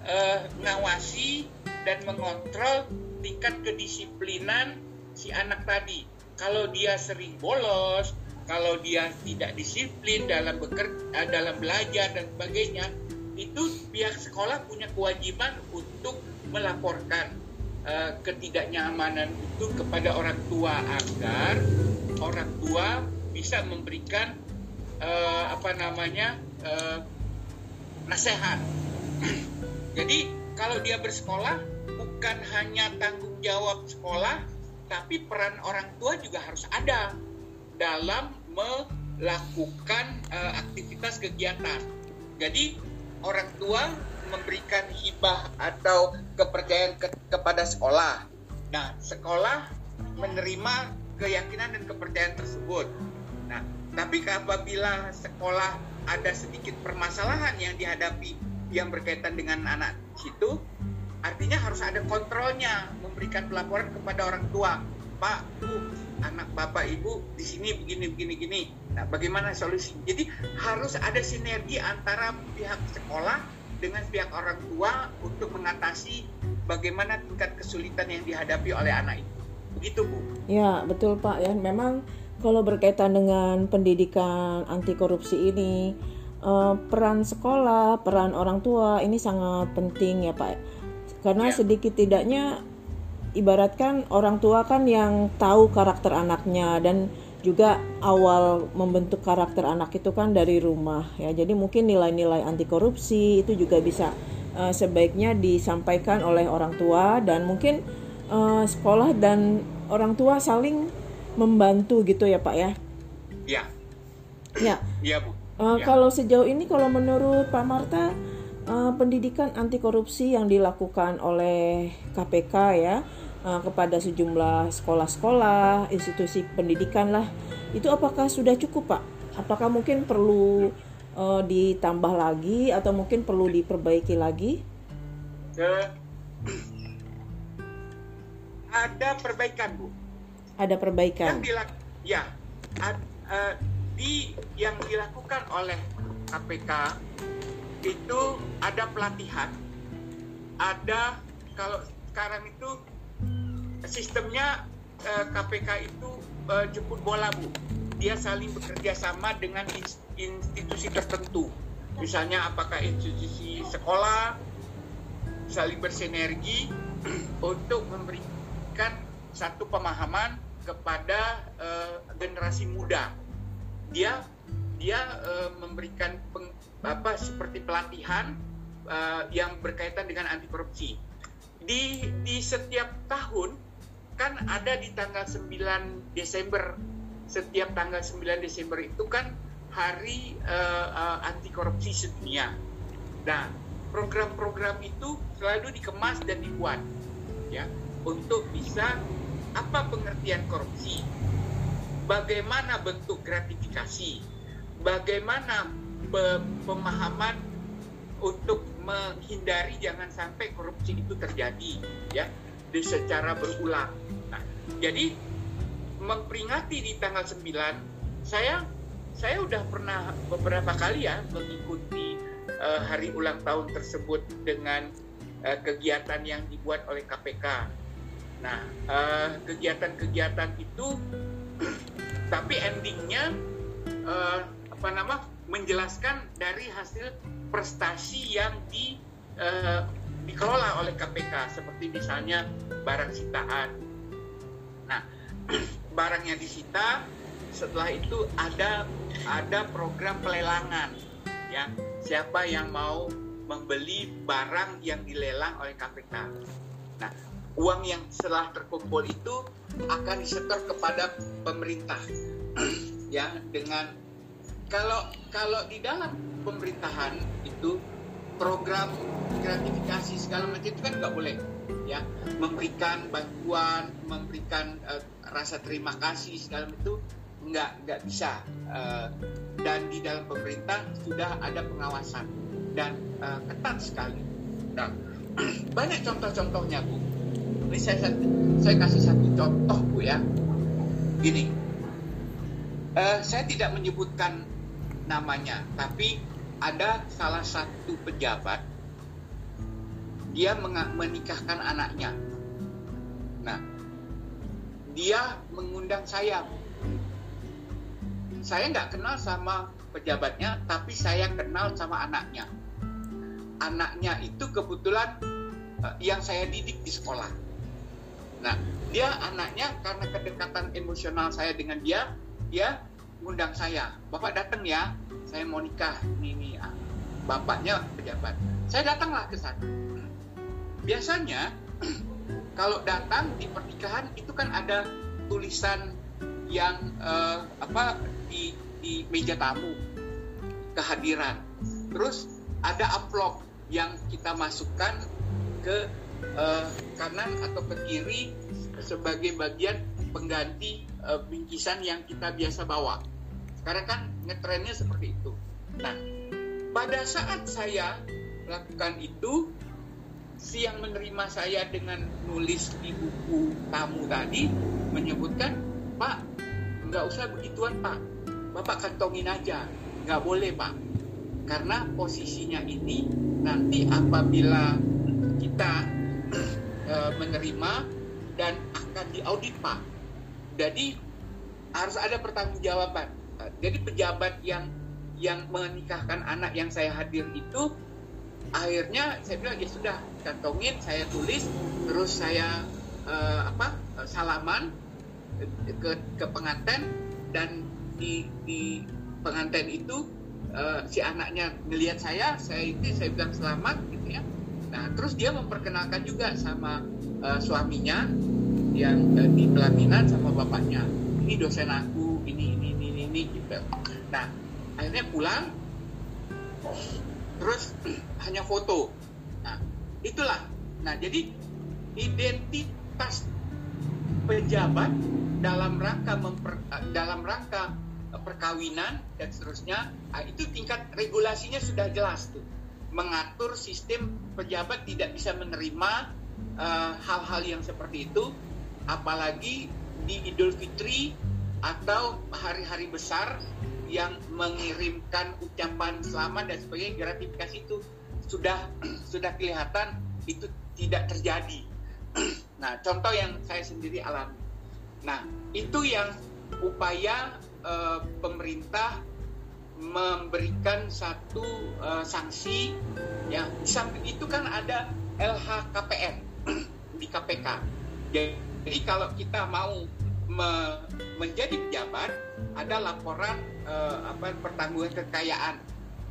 mengawasi dan mengontrol tingkat kedisiplinan si anak tadi. Kalau dia sering bolos, kalau dia tidak disiplin dalam bekerja, dalam belajar dan sebagainya, itu pihak sekolah punya kewajiban untuk melaporkan uh, ketidaknyamanan itu kepada orang tua agar orang tua bisa memberikan uh, apa namanya uh, nasihat. [clears throat] Jadi kalau dia bersekolah bukan hanya tanggung jawab sekolah, tapi peran orang tua juga harus ada dalam melakukan uh, aktivitas kegiatan. Jadi orang tua memberikan hibah atau kepercayaan ke kepada sekolah. Nah, sekolah menerima keyakinan dan kepercayaan tersebut. Tapi apabila sekolah ada sedikit permasalahan yang dihadapi yang berkaitan dengan anak situ, artinya harus ada kontrolnya, memberikan pelaporan kepada orang tua. Pak, Bu, anak Bapak Ibu di sini begini begini gini. Nah, bagaimana solusi? Jadi harus ada sinergi antara pihak sekolah dengan pihak orang tua untuk mengatasi bagaimana tingkat kesulitan yang dihadapi oleh anak itu. Begitu, Bu. Ya, betul Pak ya. Memang kalau berkaitan dengan pendidikan anti korupsi ini uh, peran sekolah, peran orang tua ini sangat penting ya Pak. Karena ya. sedikit tidaknya ibaratkan orang tua kan yang tahu karakter anaknya dan juga awal membentuk karakter anak itu kan dari rumah ya. Jadi mungkin nilai-nilai anti korupsi itu juga bisa uh, sebaiknya disampaikan oleh orang tua dan mungkin uh, sekolah dan orang tua saling membantu gitu ya Pak ya? Iya. Ya. Iya Bu. Uh, ya. Kalau sejauh ini kalau menurut Pak Marta uh, pendidikan anti korupsi yang dilakukan oleh KPK ya uh, kepada sejumlah sekolah-sekolah, institusi pendidikan lah, itu apakah sudah cukup Pak? Apakah mungkin perlu uh, ditambah lagi atau mungkin perlu diperbaiki lagi? Uh, ada perbaikan Bu ada perbaikan. Yang dilak ya ad, uh, di yang dilakukan oleh KPK itu ada pelatihan, ada kalau sekarang itu sistemnya uh, eh, KPK itu uh, jemput bola bu dia saling bekerja sama dengan institusi tertentu misalnya apakah institusi sekolah saling bersinergi [clears throat] untuk memberikan satu pemahaman kepada uh, generasi muda. Dia dia uh, memberikan peng, apa seperti pelatihan uh, yang berkaitan dengan anti korupsi di di setiap tahun kan ada di tanggal 9 Desember. Setiap tanggal 9 Desember itu kan hari uh, uh, anti korupsi sedunia. Nah, program-program itu selalu dikemas dan dibuat ya untuk bisa apa pengertian korupsi, bagaimana bentuk gratifikasi, bagaimana pe pemahaman untuk menghindari jangan sampai korupsi itu terjadi ya di secara berulang. Nah, jadi memperingati di tanggal 9 saya saya udah pernah beberapa kali ya mengikuti uh, hari ulang tahun tersebut dengan uh, kegiatan yang dibuat oleh KPK. Nah, uh, kegiatan-kegiatan itu [clears throat] tapi endingnya uh, apa nama menjelaskan dari hasil prestasi yang di uh, dikelola oleh KPK seperti misalnya barang sitaan. Nah, [clears throat] barangnya disita, setelah itu ada ada program pelelangan ya. Siapa yang mau membeli barang yang dilelang oleh KPK. Nah, uang yang setelah terkumpul itu akan disetor kepada pemerintah. [clears throat] Ya dengan kalau kalau di dalam pemerintahan itu program gratifikasi segala macam itu kan nggak boleh ya. Memberikan bantuan memberikan uh, rasa terima kasih segala itu nggak nggak bisa uh, dan di dalam pemerintah sudah ada pengawasan dan uh, ketat sekali. Nah [clears throat] banyak contoh-contohnya bu ini saya saya kasih satu contoh bu ya gini uh, saya tidak menyebutkan namanya tapi ada salah satu pejabat dia menikahkan anaknya. Nah, dia mengundang saya. Saya nggak kenal sama pejabatnya, tapi saya kenal sama anaknya. Anaknya itu kebetulan uh, yang saya didik di sekolah. Nah, dia anaknya karena kedekatan emosional saya dengan dia, dia ngundang saya. Bapak datang ya, saya mau nikah. Ini nih ah, bapaknya pejabat. Saya datanglah ke sana. Biasanya [clears throat] kalau datang di pernikahan itu kan ada tulisan yang uh, apa di di meja tamu. Kehadiran. Terus ada amplop yang kita masukkan ke uh, kanan atau ke kiri sebagai bagian pengganti uh, bingkisan yang kita biasa bawa. Sekarang kan ngetrennya seperti itu. Nah, pada saat saya lakukan itu, si yang menerima saya dengan nulis di buku tamu tadi menyebutkan, Pak, nggak usah begituan Pak, Bapak kantongin aja, nggak boleh Pak, karena posisinya ini nanti apabila kita e, menerima dan akan diaudit Pak, jadi harus ada pertanggungjawaban. Jadi pejabat yang yang menikahkan anak yang saya hadir itu akhirnya saya bilang ya sudah kantongin saya tulis terus saya uh, apa salaman ke ke pengantin dan di di pengantin itu uh, si anaknya melihat saya saya itu saya bilang selamat gitu ya nah terus dia memperkenalkan juga sama uh, suaminya yang uh, di pelaminan sama bapaknya. Ini dosen aku ini gitu. Nah akhirnya pulang. Terus [clears throat] hanya foto. Nah itulah. Nah jadi identitas pejabat dalam rangka memper, dalam rangka perkawinan dan seterusnya nah, itu tingkat regulasinya sudah jelas tuh mengatur sistem pejabat tidak bisa menerima uh, hal-hal uh, yang seperti itu apalagi di Idul Fitri atau hari-hari besar yang mengirimkan ucapan selamat dan sebagainya gratifikasi itu sudah [clears throat] sudah kelihatan itu tidak terjadi [clears throat] Nah, contoh yang saya sendiri alami. Nah, itu yang upaya uh, pemerintah memberikan satu uh, sanksi ya. Di samping itu kan ada LHKPN [clears throat] di KPK jadi kalau kita mau me menjadi pejabat ada laporan uh, apa pertanggungan kekayaan.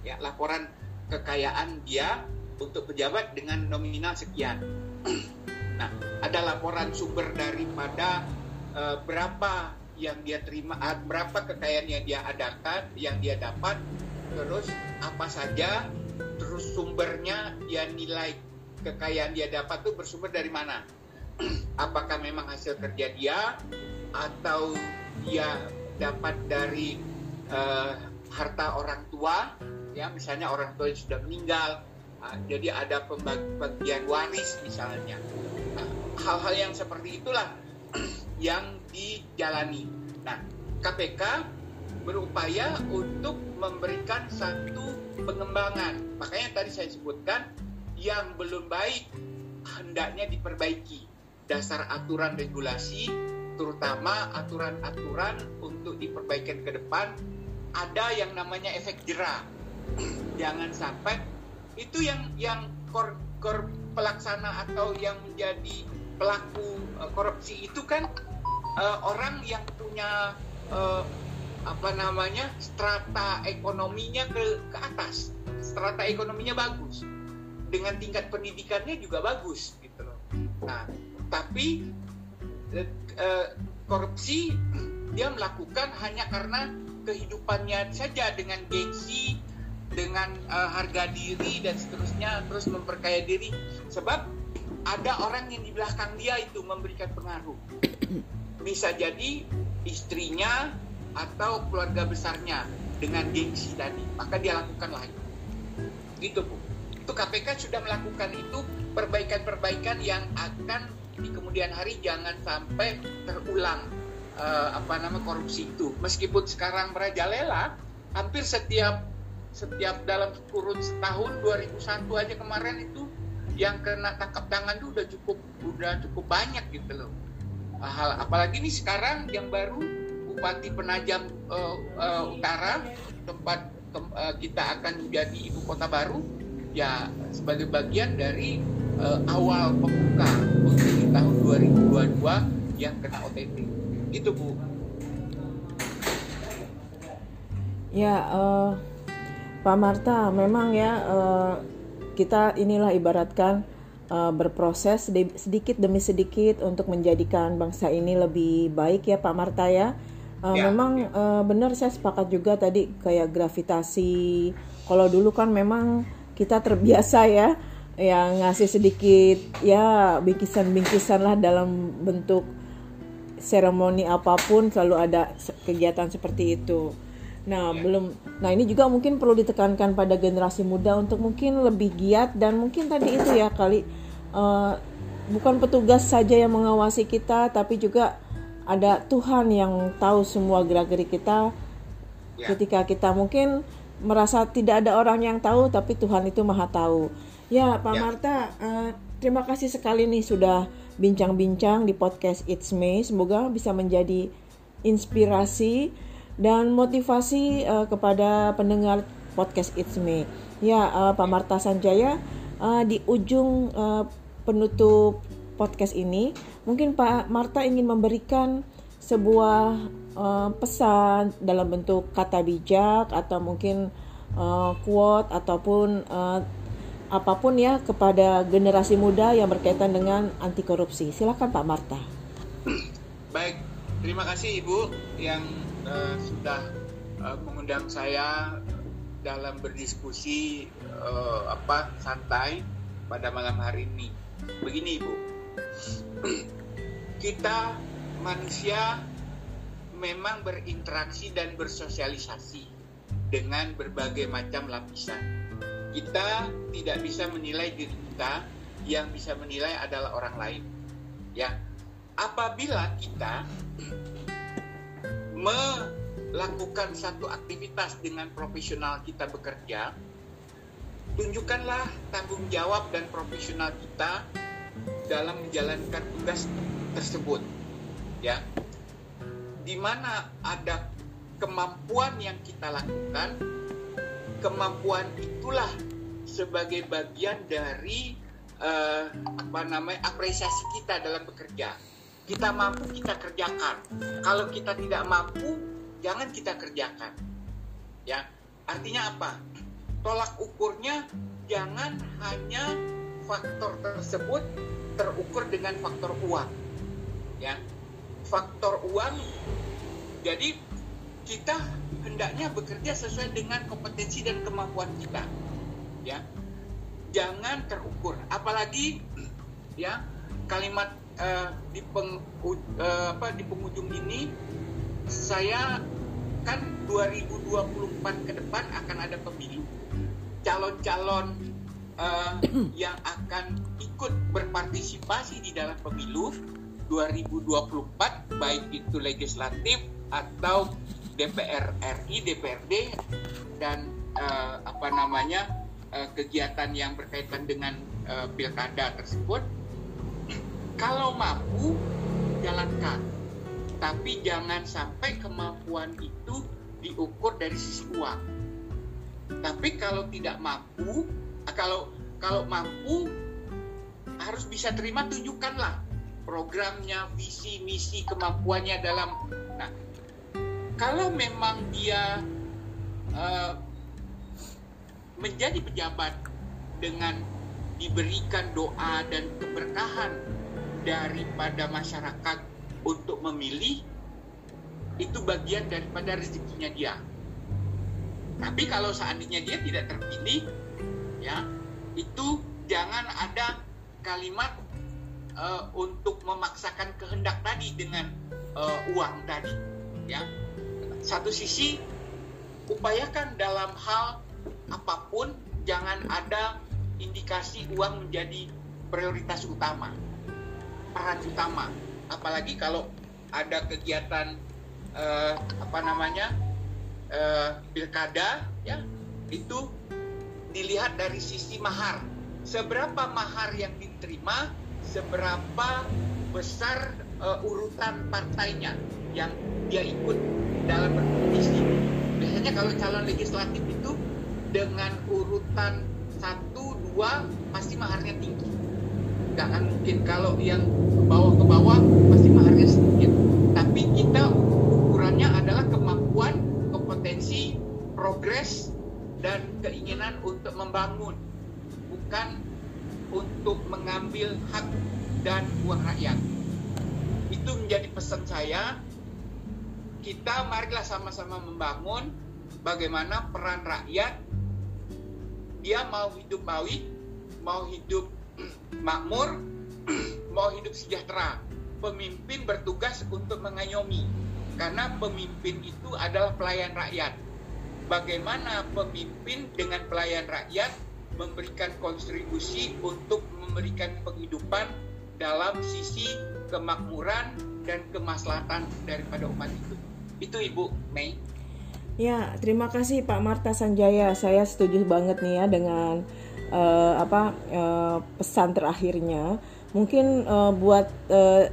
Ya laporan kekayaan dia untuk pejabat dengan nominal sekian. [clears throat] Nah ada laporan sumber daripada uh, berapa yang dia terima ah, berapa kekayaan yang dia adakan yang dia dapat terus apa saja terus sumbernya dia nilai kekayaan dia dapat tuh bersumber dari mana? [clears throat] Apakah memang hasil kerja dia atau dia dapat dari uh, harta orang tua? Ya misalnya orang tua yang sudah meninggal uh, jadi ada pembagian waris misalnya. Hal hal-hal yang seperti itulah [clears throat] yang dijalani. Nah, KPK berupaya untuk memberikan satu pengembangan. Makanya tadi saya sebutkan yang belum baik hendaknya diperbaiki. Dasar aturan regulasi, terutama aturan-aturan untuk diperbaikan ke depan, ada yang namanya efek jerah. [clears throat] Jangan sampai itu yang yang kor, kor pelaksana atau yang menjadi pelaku uh, korupsi itu kan uh, orang yang punya uh, apa namanya strata ekonominya ke ke atas. Strata ekonominya bagus. Dengan tingkat pendidikannya juga bagus gitu loh. Nah tapi uh, korupsi dia melakukan hanya karena kehidupannya saja dengan gengsi dengan harga diri dan seterusnya terus memperkaya diri. Sebab ada orang yang di belakang dia itu memberikan pengaruh bisa jadi istrinya atau keluarga besarnya dengan gengsi tadi. Maka dia lakukan lagi. Gitu bu. Itu KPK sudah melakukan itu perbaikan-perbaikan yang akan di kemudian hari jangan sampai terulang uh, apa nama korupsi itu. Meskipun sekarang merajalela hampir setiap setiap dalam kurun setahun 2001 aja kemarin itu yang kena tangkap tangan itu udah cukup udah cukup banyak gitu loh hal apalagi nih sekarang yang baru Bupati Penajam uh, uh, Utara tempat tem, uh, kita akan menjadi ibu kota baru ya sebagai bagian dari uh, awal pembuka untuk di tahun 2022 yang kena OTT itu Bu. Ya uh, Pak Marta memang ya uh, kita inilah ibaratkan uh, berproses sedikit demi sedikit untuk menjadikan bangsa ini lebih baik ya Pak Marta ya. Uh, ya. Memang uh, benar saya sepakat juga tadi kayak gravitasi. Kalau dulu kan memang kita terbiasa ya yang ngasih sedikit ya bingkisan-bingkisan lah dalam bentuk seremoni apa pun selalu ada kegiatan seperti itu. Nah, ya. belum nah ini juga mungkin perlu ditekankan pada generasi muda untuk mungkin lebih giat dan mungkin tadi itu ya kali uh, bukan petugas saja yang mengawasi kita tapi juga ada Tuhan yang tahu semua gerak-gerik kita ya. ketika kita mungkin merasa tidak ada orang yang tahu tapi Tuhan itu maha tahu. Ya, Pak ya. Marta, uh, terima kasih sekali nih sudah bincang-bincang di podcast It's Me. Semoga bisa menjadi inspirasi dan motivasi uh, kepada pendengar podcast It's Me. Ya, uh, Pak Marta Sanjaya uh, di ujung uh, penutup podcast ini, mungkin Pak Marta ingin memberikan sebuah uh, pesan dalam bentuk kata bijak atau mungkin uh, quote ataupun uh, apa pun ya kepada generasi muda yang berkaitan dengan anti korupsi. Silakan Pak Marta. Baik, terima kasih Ibu yang uh, sudah uh, mengundang saya dalam berdiskusi uh, apa santai pada malam hari ini. Begini Ibu, [clears throat] kita manusia memang berinteraksi dan bersosialisasi dengan berbagai macam lapisan. Kita tidak bisa menilai diri kita, yang bisa menilai adalah orang lain. Ya, apabila kita [clears throat] melakukan satu aktivitas dengan profesional kita bekerja, tunjukkanlah tanggung jawab dan profesional kita dalam menjalankan tugas tersebut ya. Di mana ada kemampuan yang kita lakukan kemampuan itulah sebagai bagian dari uh, apa namanya apresiasi kita dalam bekerja kita mampu kita kerjakan. Kalau kita tidak mampu jangan kita kerjakan. Ya artinya apa? Tolak ukurnya jangan hanya faktor tersebut terukur dengan faktor uang. Ya faktor uang jadi kita hendaknya bekerja sesuai dengan kompetensi dan kemampuan kita. Ya jangan terukur. Apalagi ya kalimat uh, di peng, uh, apa di penghujung ini saya kan 2024 ke depan akan ada pemilu. Calon-calon uh, yang akan ikut berpartisipasi di dalam pemilu 2024 baik itu legislatif atau DPR RI, DPRD dan uh, apa namanya uh, kegiatan yang berkaitan dengan uh, pilkada tersebut kalau mampu jalankan. Tapi jangan sampai kemampuan itu diukur dari sisi uang. Tapi kalau tidak mampu kalau kalau mampu harus bisa terima tunjukkanlah programnya visi misi kemampuannya dalam nah kalau memang dia uh, menjadi pejabat dengan diberikan doa dan keberkahan daripada masyarakat untuk memilih itu bagian daripada rezekinya dia. Tapi kalau seandainya dia tidak terpilih, ya itu jangan ada kalimat uh, untuk memaksakan kehendak tadi dengan uh, uang tadi, ya satu sisi upayakan dalam hal apa pun jangan ada indikasi uang menjadi prioritas utama peran utama apalagi kalau ada kegiatan uh, apa namanya uh, pilkada ya itu dilihat dari sisi mahar seberapa mahar yang diterima seberapa besar uh, urutan partainya yang dia ikut dalam berkompetisi. Biasanya kalau calon legislatif itu dengan urutan satu dua pasti maharnya tinggi. Gak akan mungkin kalau yang bawah ke bawah pasti maharnya sedikit. Tapi kita ukurannya adalah kemampuan, kompetensi, progres, dan keinginan untuk membangun, bukan untuk mengambil hak dan uang rakyat. Itu menjadi pesan saya kita marilah sama-sama membangun bagaimana peran rakyat dia mau hidup baik, mau hidup makmur, [clears throat] mau hidup sejahtera. Pemimpin bertugas untuk mengayomi karena pemimpin itu adalah pelayan rakyat. Bagaimana pemimpin dengan pelayan rakyat memberikan kontribusi untuk memberikan penghidupan dalam sisi kemakmuran dan kemaslahatan daripada umat itu. Itu Ibu Mei. Ya, terima kasih Pak Marta Sanjaya. Saya setuju banget nih ya dengan uh, apa uh, pesan terakhirnya. Mungkin uh, buat uh,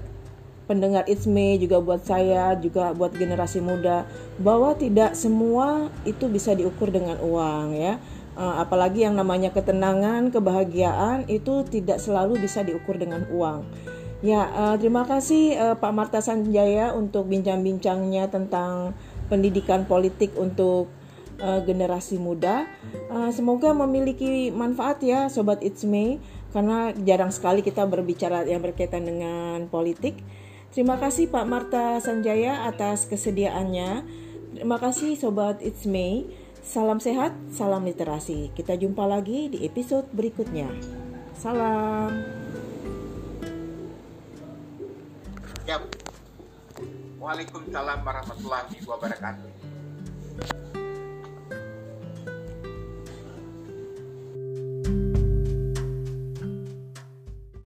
pendengar It's Me juga buat saya juga buat generasi muda bahwa tidak semua itu bisa diukur dengan uang ya. Uh, apalagi yang namanya ketenangan, kebahagiaan itu tidak selalu bisa diukur dengan uang. Ya, uh, terima kasih uh, Pak Marta Sanjaya untuk bincang-bincangnya tentang pendidikan politik untuk uh, generasi muda. Uh, semoga memiliki manfaat ya, Sobat It's Me, karena jarang sekali kita berbicara yang berkaitan dengan politik. Terima kasih Pak Marta Sanjaya atas kesediaannya. Terima kasih Sobat It's Me. Salam sehat, salam literasi. Kita jumpa lagi di episode berikutnya. Salam. Waalaikumsalam warahmatullahi wabarakatuh.